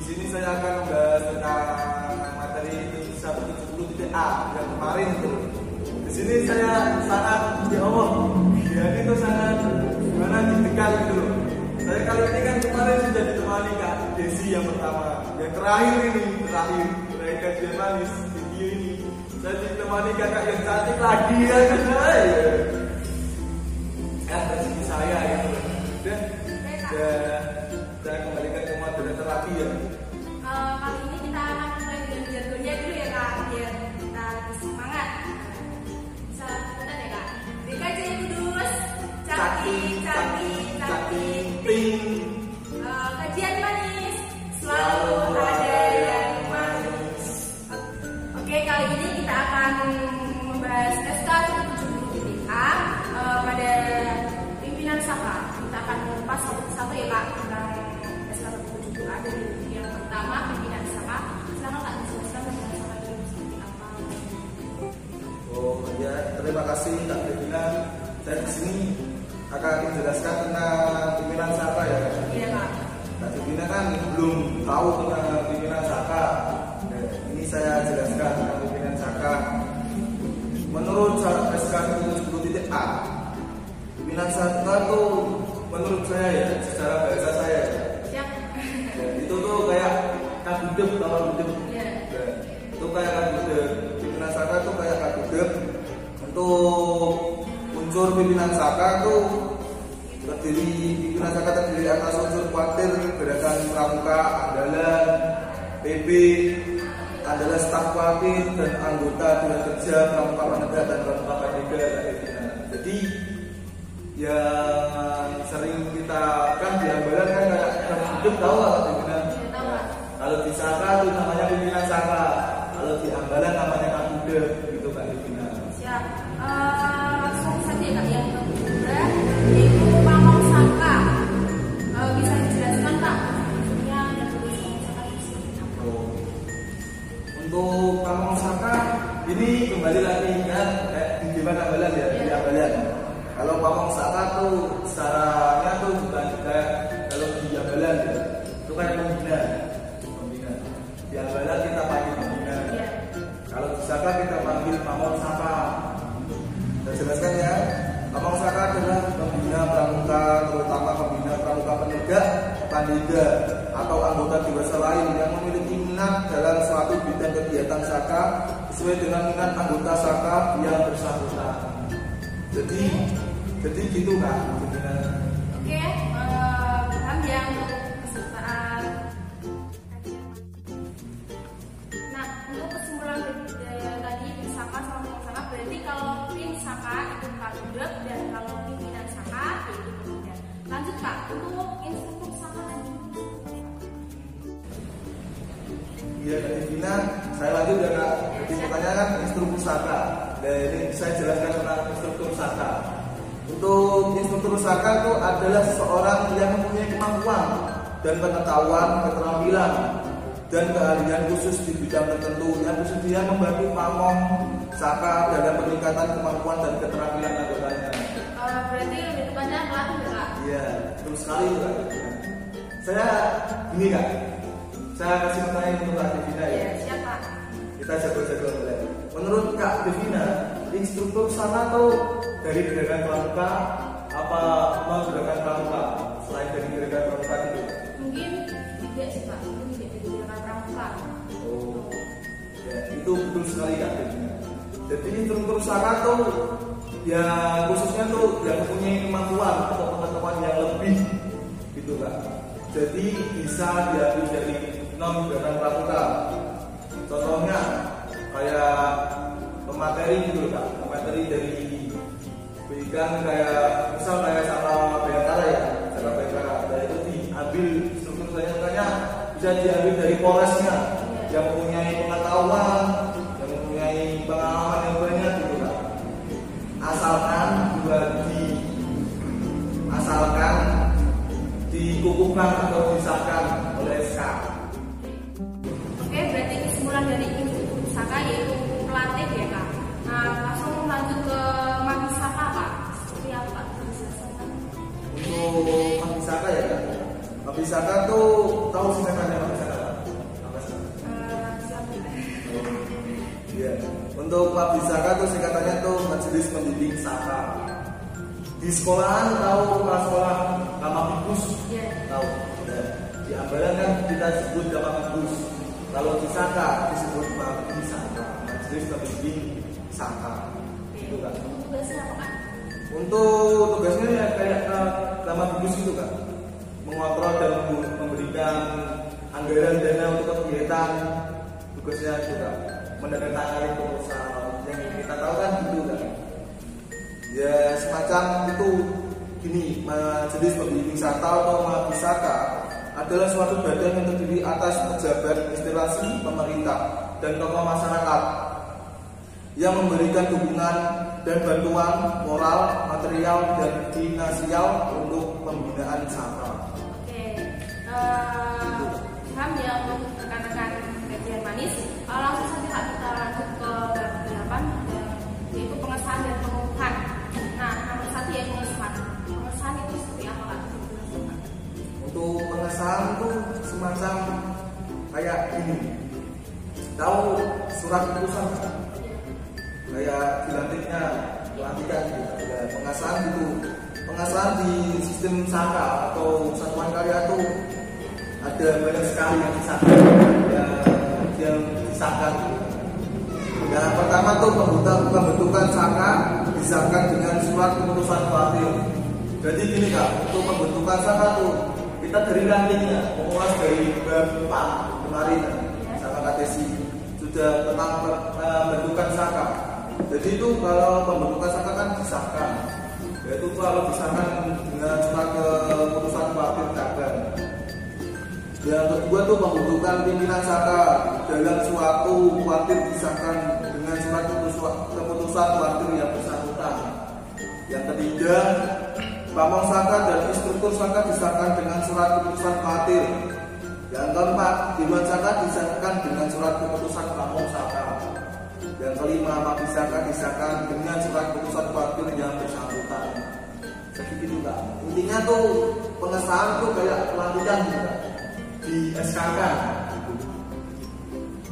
Di sini saya akan membahas tentang materi 170 A yang kemarin itu. Di sini saya sangat ya Allah, ya itu sangat gimana deg-degan gitu loh. Saya kali ini kan kemarin sudah ditemani Kak Desi yang pertama, yang terakhir ini terakhir terakhir kajian manis video ini. Saya ditemani kakak yang cantik lagi ya kan? Ya rezeki saya ya. Dan saya kembalikan ke moderator lagi ya. Pimpinan Saka itu terdiri pimpinan Saka terdiri atas unsur kuatir gerakan pramuka andalan PB adalah staf kuatir dan anggota dewan kerja pramuka penegak dan pramuka pimpinan. jadi yang sering kita kan di Ambalan kan kayak kabudep tahu lah pimpinan Iya, kalau di Saka itu namanya pimpinan Saka. Kalau di Ambalan namanya ini kembali lagi kan kayak di Dewan Ambalan ya, di Ambalan. Kalau Pamong Saka tuh secaranya tuh bukan kayak kalau di Ambalan ya. Itu kayak pembina. Pembina. Di Ambalan kita panggil pembina. Iya. Kalau di Saka kita panggil Pamong Saka. Saya jelaskan ya. Pamong Saka adalah pembina pramuka, terutama pembina pramuka penegak, pandida, atau anggota dewasa lain yang memiliki minat dalam suatu bidang kegiatan Saka sesuai dengan minat anggota Saka yang bersangkutan. Jadi, jadi gitu kan. Oke, eh, paham ya untuk kesertaan Nah, untuk kesimpulan tadi Saka sama berarti kalau Saka itu dan kalau pimpinan Saka itu pembina. Lanjut Kak, untuk instruktur Saka Iya, Divina, saya ya Kak. Jadi pertanyaan kan instruktur Saka. Dan ini saya jelaskan tentang instruktur Saka. Untuk instruktur Saka itu adalah seseorang yang mempunyai kemampuan dan pengetahuan, keterampilan dan keahlian khusus di bidang tertentu yang bersedia membantu pamong Saka dalam peningkatan kemampuan dan keterampilan anggotanya. Eh, berarti lebih tepatnya pelatih ya? Iya, betul sekali Kak. Saya gini Kak, saya kasih pertanyaan untuk Kak Divina ya. Iya, siap Kak. Kita jago-jago mulai. Menurut Kak Devina, instruktur sana tuh dari gerakan pramuka apa mau gerakan pramuka selain dari gerakan pramuka itu? Mungkin tidak sih Pak, mungkin tidak jadi gerakan pramuka. Oh, ya itu betul sekali Kak Devina. Jadi instruktur sana tuh ya khususnya tuh yang mempunyai kemampuan atau pengetahuan yang lebih gitu Kak. Jadi bisa diambil dari non gerakan pramuka. Contohnya kayak pemateri gitu kak, pemateri dari berikan kayak misal kayak sama Bayangkara ya, sama Bayangkara, dan itu diambil struktur saya makanya bisa diambil dari Polresnya yang mempunyai pengetahuan, yang mempunyai pengalaman yang banyak gitu kak. Asalkan juga di asalkan dikukuhkan atau Mabisaka tuh tahu Mabisaka apa sih Eh, siapa? Iya. Untuk Mabisaka tuh singkatannya tuh Majelis Pendidik Saka. Di sekolahan tahu kelas sekolah nama Bikus Iya. tahu. Ya. Di Ambalan kan kita sebut nama Bikus. Kalau di Saka disebut Majelis Saka. Majelis Pendidik Saka. Itu kan. Tugasnya apa? Untuk tugasnya ya kayak nama Bikus itu kan. Mengontrol dan memberikan anggaran dana untuk kegiatan tugasnya juga menandatangani proposal yang kita tahu kan gitu kan ya semacam itu gini majelis pembimbing wisata atau Mabisaka adalah suatu badan yang terdiri atas pejabat instalasi pemerintah dan tokoh masyarakat yang memberikan dukungan dan bantuan moral, material, dan finansial untuk pembinaan wisata. Oke. Eh, Paham ya untuk rekan-rekan kajian manis. Eh, langsung saja kita lanjut ke bab delapan ya, yaitu pengesahan dan pengukuhan. Nah, nomor satu yaitu pengesahan. Pengesahan itu seperti apa kak? Untuk pengesahan itu semacam kayak ini. Tahu surat keputusan kan? kayak dilantiknya pelantikan gitu. Ya, pengesahan gitu. Pengesahan di sistem saka atau satuan karya itu ada banyak sekali yang disahkan ya, yang disahkan. Yang pertama tuh pembentukan, saka disahkan dengan surat keputusan wakil. Jadi gini kak, untuk pembentukan saka tuh kita dari rantingnya, mengulas dari 4 kemarin sama KTC sudah tentang pe- pembentukan saka. Jadi itu kalau pembentukan saka kan disahkan, yaitu kalau disahkan dengan surat keputusan wakil. Yang kedua tuh pembentukan pimpinan saka dalam suatu wakil disahkan dengan surat keputusan, keputusan yang bersangkutan. Yang ketiga, pamong saka dan instruktur saka disahkan dengan surat keputusan wakil. Yang keempat, dewan saka disahkan dengan surat keputusan pamong saka. Yang kelima, mabisaka disahkan dengan surat keputusan wakil yang bersangkutan. Itu kak. Intinya tuh pengesahan tuh kayak pelantikan kak di SK kan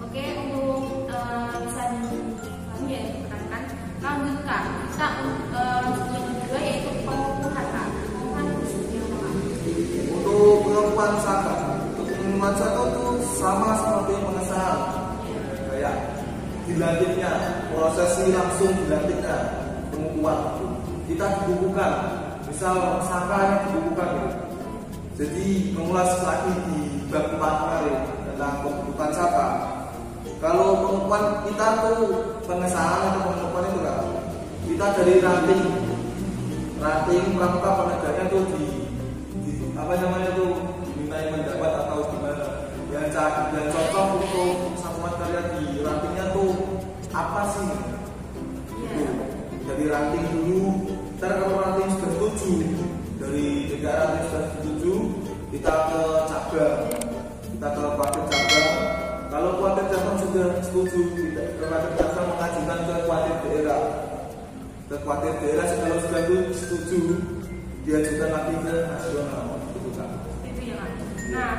Oke, untuk eh, bisa dipahami ya rekan-rekan. Lanjut kak, kita eh, lanjut yang kedua yaitu pengukuhan kak. Pengukuhan seperti apa untuk pengakuan saka untuk pengumuman saka itu sama seperti pengesahan kayak dilantiknya prosesi langsung dilantiknya pengukuhan kita dibukukan misal saka yang dibukukan jadi mengulas lagi di bab 4 kemarin tentang pembentukan saka kalau pengukuhan kita tuh pengesahan atau pengukuhan itu kan kita dari ranting. Ranting pramuka penegaknya tuh di, di apa namanya tuh dimintai pendapat atau gimana? Yang ca- yang cocok untuk satuan karya di rantingnya tuh apa sih? Itu dari ranting dulu ntar kalau ranting sudah setuju dari ranting sudah setuju kita ke cabang kita ke wakil cabang kalau wakil cabang sudah setuju kita ke cabang mengajukan ke wakil daerah ke wakil daerah kalau sudah setuju diajukan lagi ke nasional itu kan Itu kak. Nah,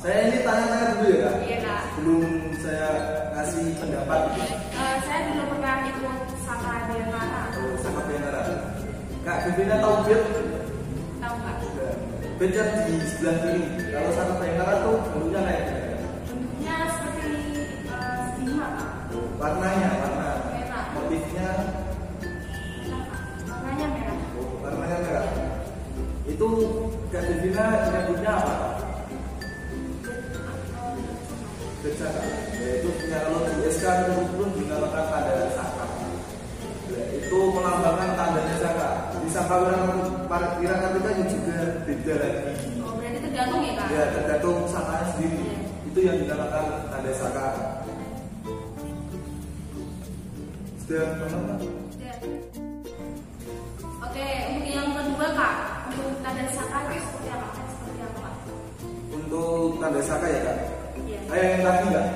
saya ini tanya-tanya dulu ya Kak Iya kak. belum saya ngasih pendapat gitu saya dulu pernah ikut Saka Bayangkara. Oh, saka Bayangkara Kak Devina tahu bed Tahu nggak? bed yang di sebelah kiri kalau saka Bayangkara tuh bentuknya kayak? Bentuknya seperti eh, stigma kak. warnanya warna Merah. motifnya Kak. Warnanya merah. oh, warnanya merah itu Kak Devina menyebutnya apa? Bersaka yaitu punya kalau di SK itu pun dinamakan tanda saka Ya, itu melambangkan tandanya saka jadi Saka Wirakatika juga beda lagi. Oh, berarti tergantung ya kak? Ya tergantung sakanya sendiri. Iya. Itu yang dinamakan tanda saka. Sudah paham Pak? Ya. Oke, untuk yang kedua kak, untuk tanda saka itu seperti apa? Seperti apa kak? Untuk tanda saka ya kak. Iya. Kayak yang tadi nggak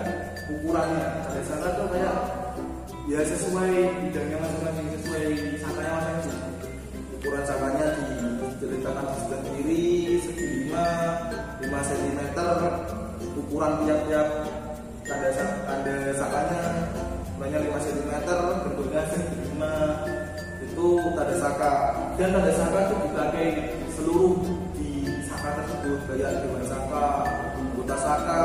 ukurannya tanda saka tuh kayak ya sesuai bidangnya masing-masing sesuai sakanya masing-masing. Ukuran sakanya diceritakan di kiri segi 5 5 cm ukuran tiap-tiap tanda tanda sakanya banyak 5 cm bentuknya segi 5 itu tanda saka dan tanda saka itu dipakai seluruh di saka tersebut kayak dewan saka, saka,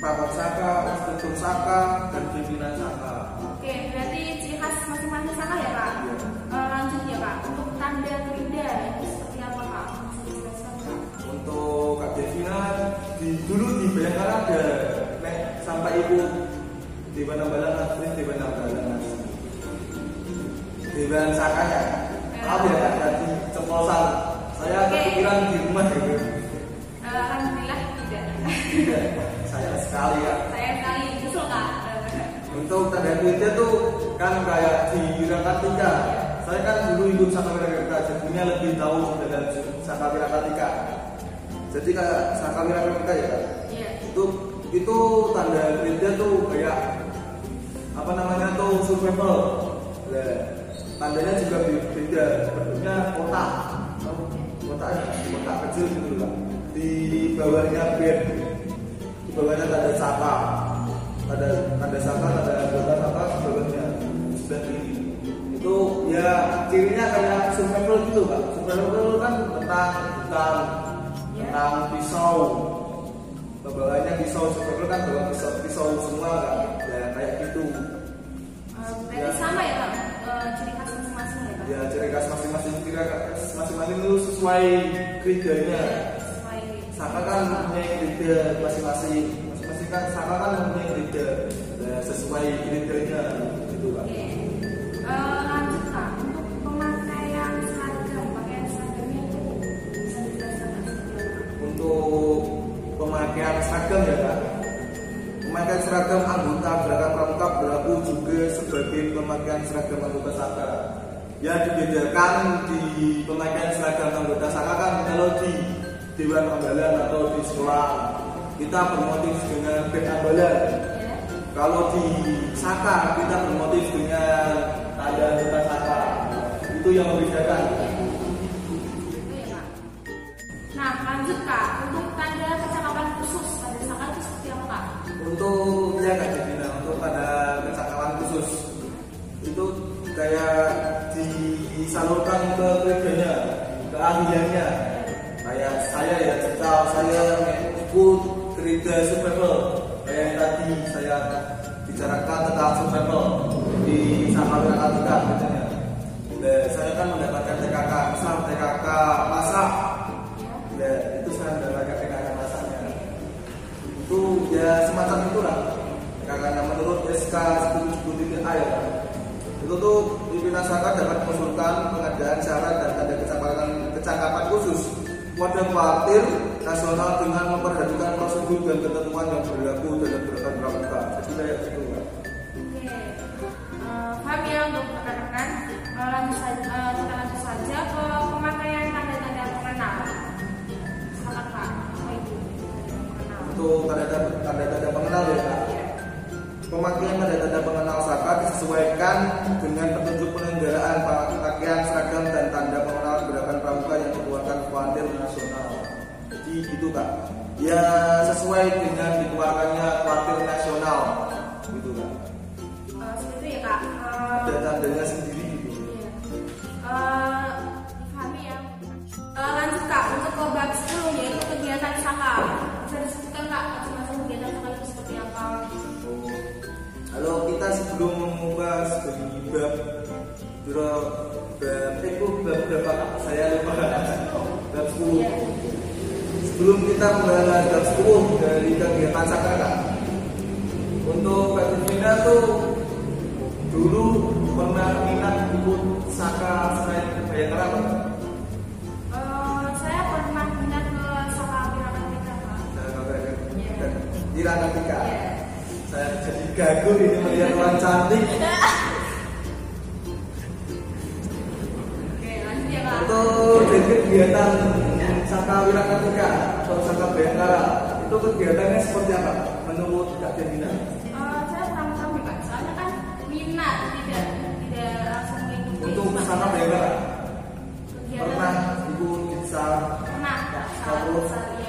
pakot saka, instruktur saka, dan pimpinan saka. Oke, berarti ciri khas masing-masing saka ya kak? Iya. Eh, lanjut ya kak, untuk tanda kerida itu seperti apa kak? Untuk Kak Devina di dulu di Bayangkara ada nek sampai ikut Dewan Ambalan Asrin Dewan Ambalan Asrin. Dewan Sakanya. Maaf ya Kak, tadi ceplosan. Saya kepikiran di rumah gitu. Eh, Alhamdulillah tidak. Tidak, saya sekali ya. Saya sekali nyesel kak. Untuk tanda kerja tuh kan kayak di Wirakatika. Saya kan dulu ikut Saka Wirakatika, jadinya lebih tahu tentang Saka Wirakatika. Jadi kayak Saka Wirakatika ya Kak. Iya. itu itu tanda kerja tuh kayak apa namanya tuh survival Nah, tandanya juga be- beda bentuknya kotak Tahu kotaknya kotak kecil gitu lah di bawahnya bed di bawahnya tanda saka. Tanda tanda saka tanda anggota saka bawahnya sebelah kiri itu ya cirinya kayak survival gitu pak. Survival kan tentang hutan Ya. tentang pisau. Pembawanya pisau. Sebenarnya kan bawa pisau pisau semua kan ya kayak gitu. Eh, berarti sama ya kak? Eh, ciri khas masing-masing ya kak? ya ciri khas masing-masing. Kira masing-masing itu sesuai kridanya Sesuai. Saka kan mempunyai krida masing-masing. Masing-masing kan saka kan mempunyai krida ya, sesuai kridanya gitu kan Oke. Eh, lanjut kak, untuk pemakaian seragam, pakaian seragamnya itu bisa dijelaskan untuk pemakaian seragam ya kan pemakaian seragam anggota gerakan pramuka berlaku juga sebagai pemakaian seragam anggota saka ya dibedakan di pemakaian seragam anggota saka kan kalau di Dewan Ambalan atau di sekolah. Kita bermotif dengan band ambalan kalau di saka kita bermotif dengan tanda anggota saka. Itu yang membedakan. Nah lanjut kak, untuk tanda kecakapan khusus pada saka itu seperti apa kak? untuk ya kak Jedina untuk pada kecakapan khusus. Itu kayak disalurkan ke kerjanya ke ahliannya. kayak saya ya jika saya ikut kerja survival yang tadi saya bicarakan tentang survival di Katika kerjanya Dan saya kan mendapatkan TKK misal TKK masak. Ya. itu saya mendapatkan TKK masaknya. Itu ya semacam itulah. Karena menurut SK 10 A ya. Itu tuh pimpinan dapat mengusulkan pengadaan syarat dan tanda kecakapan khusus pada kuartir nasional dengan memperhatikan prosedur dan ketentuan yang berlaku dalam gerakan pramuka jadi kayak gitu kan Oke. Eh, paham ya untuk rekan-rekan. Eh, lanjut saja, eh, kita lanjut saja ke pemakaian tanda-tanda pengenal. Silakan pengenal? untuk tanda-tanda pengenal ya kak Ya. Pemakaian tanda-tanda pengenal saka disesuaikan dengan petunjuk Jadi itu kak, ya sesuai dengan dikeluarkannya kuartir nasional, gitu kak. Eh, seperti itu ya kak. Eh, Ada tandanya sendiri. Gitu. Iya. Eh, dipahami ya. Eh, lanjut kak untuk ke bab 10 yaitu kegiatan saka. Bisa disebutkan kak masing-masing kegiatan saka itu seperti apa? Oh. Kalau kita sebelum membahas dari bab bab itu bab berapa? Saya lupa. Bab 10. Sebelum kita membahas bab 10 dari kegiatan saka kak Untuk Kak Divina tuh dulu pernah minat ikut Saka selain Bayangkara? Eh, saya pernah minat ke Saka Wirakatika Pak. Iya. Wirakatika. Iya. Saya jadi gagu ini melihat orang cantik. Oke, lanjut ya Kak. Untuk kegiatan Saka Saka Bayangkara itu kegiatannya seperti apa? Menurut Kak Devina? Eh, saya kurang tahu Kak, soalnya kan minat tidak tidak langsung mengikuti. Untuk Saka Bayangkara pernah ikut bisa pernah Kak,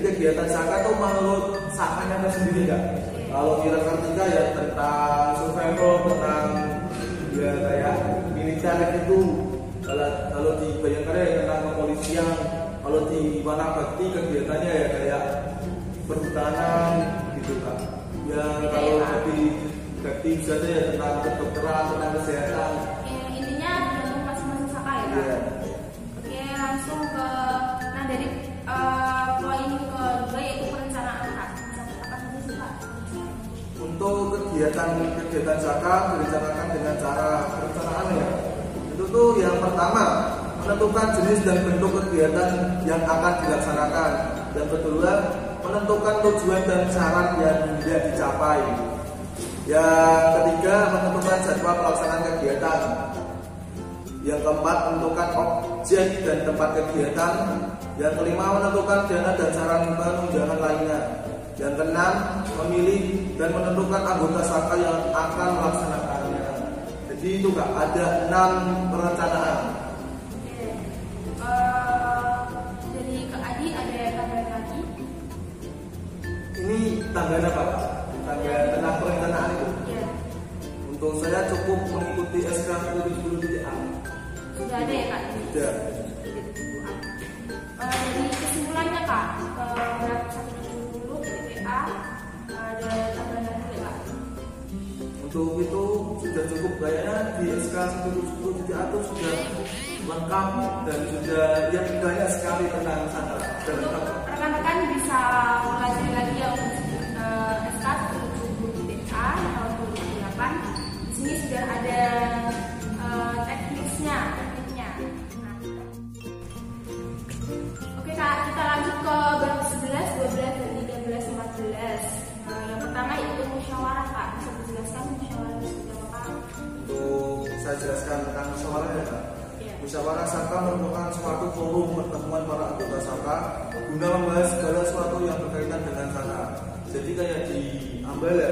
kegiatan Saka itu menurut Sakanya sendiri enggak? Kalau Wira Kartika ya tentang survival, tentang ya kayak militer itu. Kalau kalau di Bayangkara ya tentang kepolisian. Kalau di Wana Bakti kegiatannya ya kayak perhutanan gitu kan. Ya kalau di Bakti misalnya ya tentang kedokteran, tentang kesehatan. Ya, intinya tergantung masing-masing Saka ya Kak. Kegiatan-kegiatan zakat direncanakan dengan cara perencanaan ya. Itu tuh yang pertama menentukan jenis dan bentuk kegiatan yang akan dilaksanakan. Yang kedua menentukan tujuan dan syarat yang tidak dicapai. Yang ketiga menentukan jadwal pelaksanaan kegiatan. Yang keempat menentukan objek dan tempat kegiatan. Yang kelima menentukan dana dan cara penunjangan lainnya. Yang keenam memilih dan menentukan anggota saka yang akan melaksanakannya. Jadi itu kak ada enam perencanaan. Eh, Kak Adi ada tambahan lagi? Ini apa kak? Tanggal tentang perencanaan itu. Iya. Untuk saya cukup mengikuti SK 70 A. Sudah ada ya Kak? Sudah. Untuk itu sudah cukup kayaknya di SK 70 A itu sudah lengkap dan sudah yang banyak sekali tentang sana dan rekan-rekan bisa pelajari lagi yang eh, SK 77 A tahun 2008. Di sini sudah ada suatu forum pertemuan para anggota Saka guna membahas segala sesuatu yang berkaitan dengan Saka. Jadi kayak di Ambala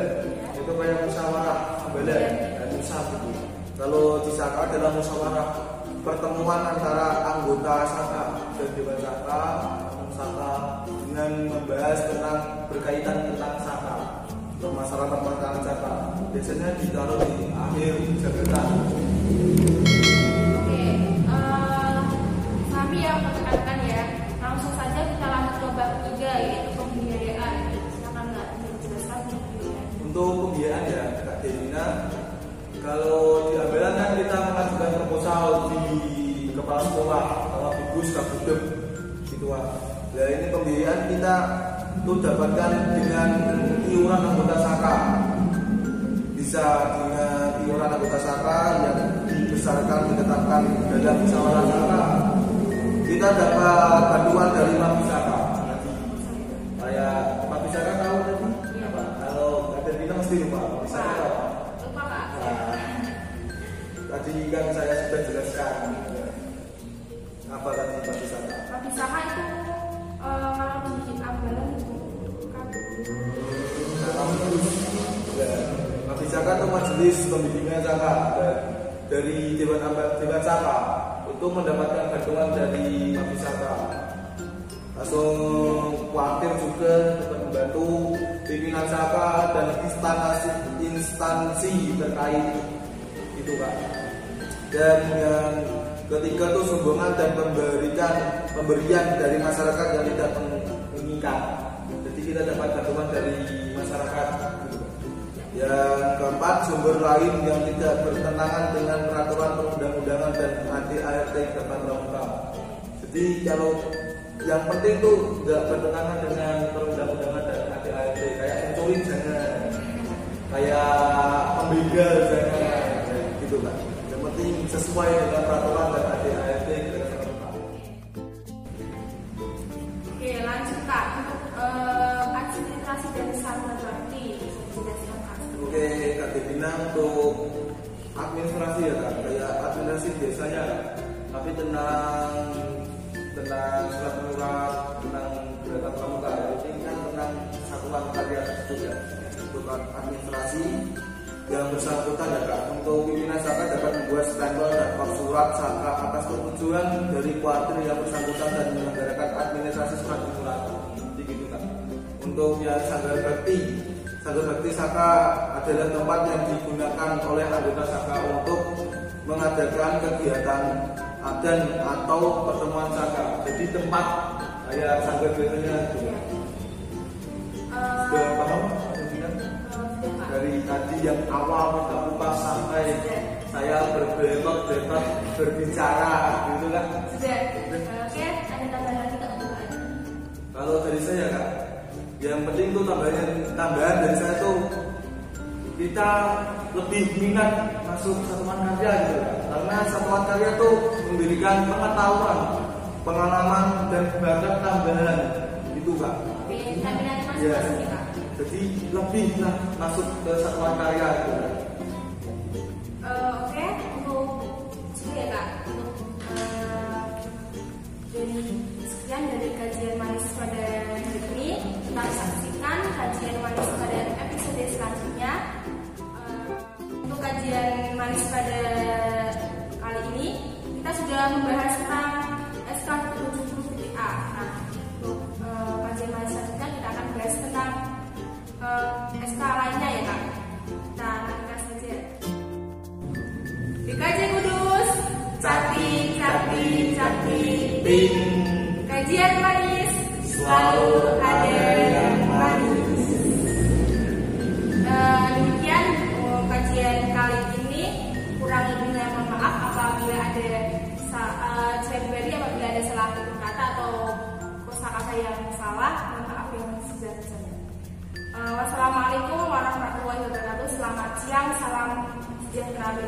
itu kayak musyawarah Ambala dan Musa gitu. Kalau di Saka adalah musyawarah pertemuan antara anggota Saka dan Dewan Saka, Saka dengan membahas tentang berkaitan tentang Saka permasalahan-permasalahan Saka. Biasanya ditaruh di akhir jabatan. Majelis pembimbingan Dan dari Dewan Dewan Saka untuk mendapatkan bantuan dari Wisata. Langsung khawatir juga dapat membantu pimpinan Saka dan instansi instansi terkait itu Pak. Dan yang ketiga itu sumbangan dan pemberian pemberian dari masyarakat yang tidak menginginkan. Jadi kita dapat bantuan dari yang keempat sumber lain yang tidak bertentangan dengan peraturan perundang-undangan dan ART dapat pramuka jadi kalau yang penting tuh tidak bertentangan dengan perundang-undangan dan ART kayak mencuri jangan kayak pembegal jangan gitu kan yang penting sesuai dengan peraturan dan ART Devina untuk administrasi ya Kak, kayak administrasi biasanya tapi tentang tentang surat menyurat, tentang berapa pramuka, ini kan tentang satuan karya ya. Untuk administrasi yang bersangkutan ya Kak, untuk pimpinan saka dapat membuat stempel dan kop surat saka atas persetujuan dari kuartir yang bersangkutan dan menyelenggarakan administrasi surat menyurat. Jadi gitu Kak. Untuk yang sanggar bakti, sanggar bakti saka adalah tempat yang digunakan oleh anggota saka untuk mengadakan kegiatan adan atau pertemuan saka. Jadi tempat kayak sanggar biasanya. Eh, Sudah paham? Dari tadi yang awal kita sampai saya berbelok belok berbicara gitu kan Sudah. Oke, ada tambahan lagi kalau dari saya kak yang penting tuh tambahan tambahan dari saya tuh kita lebih minat masuk satuan karya gitu. Karena satuan karya tuh memberikan pengetahuan pengalaman dan bakat tambahan gitu kak. Oke, ya jadi lebih lah masuk ke satuan karya gitu pada kali ini, kita sudah membahas tentang SK 70 A. Nah, untuk eh, kajian selanjutnya kita akan bahas tentang eh, SK lainnya ya kak. Kita nantikan saja. DKJ Kudus, cantik, cantik, cantik. Ting. Kajian manis selalu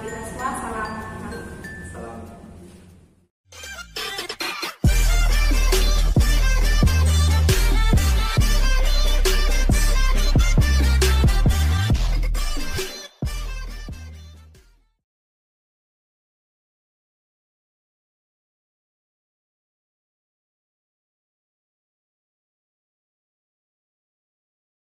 aktivitas kelas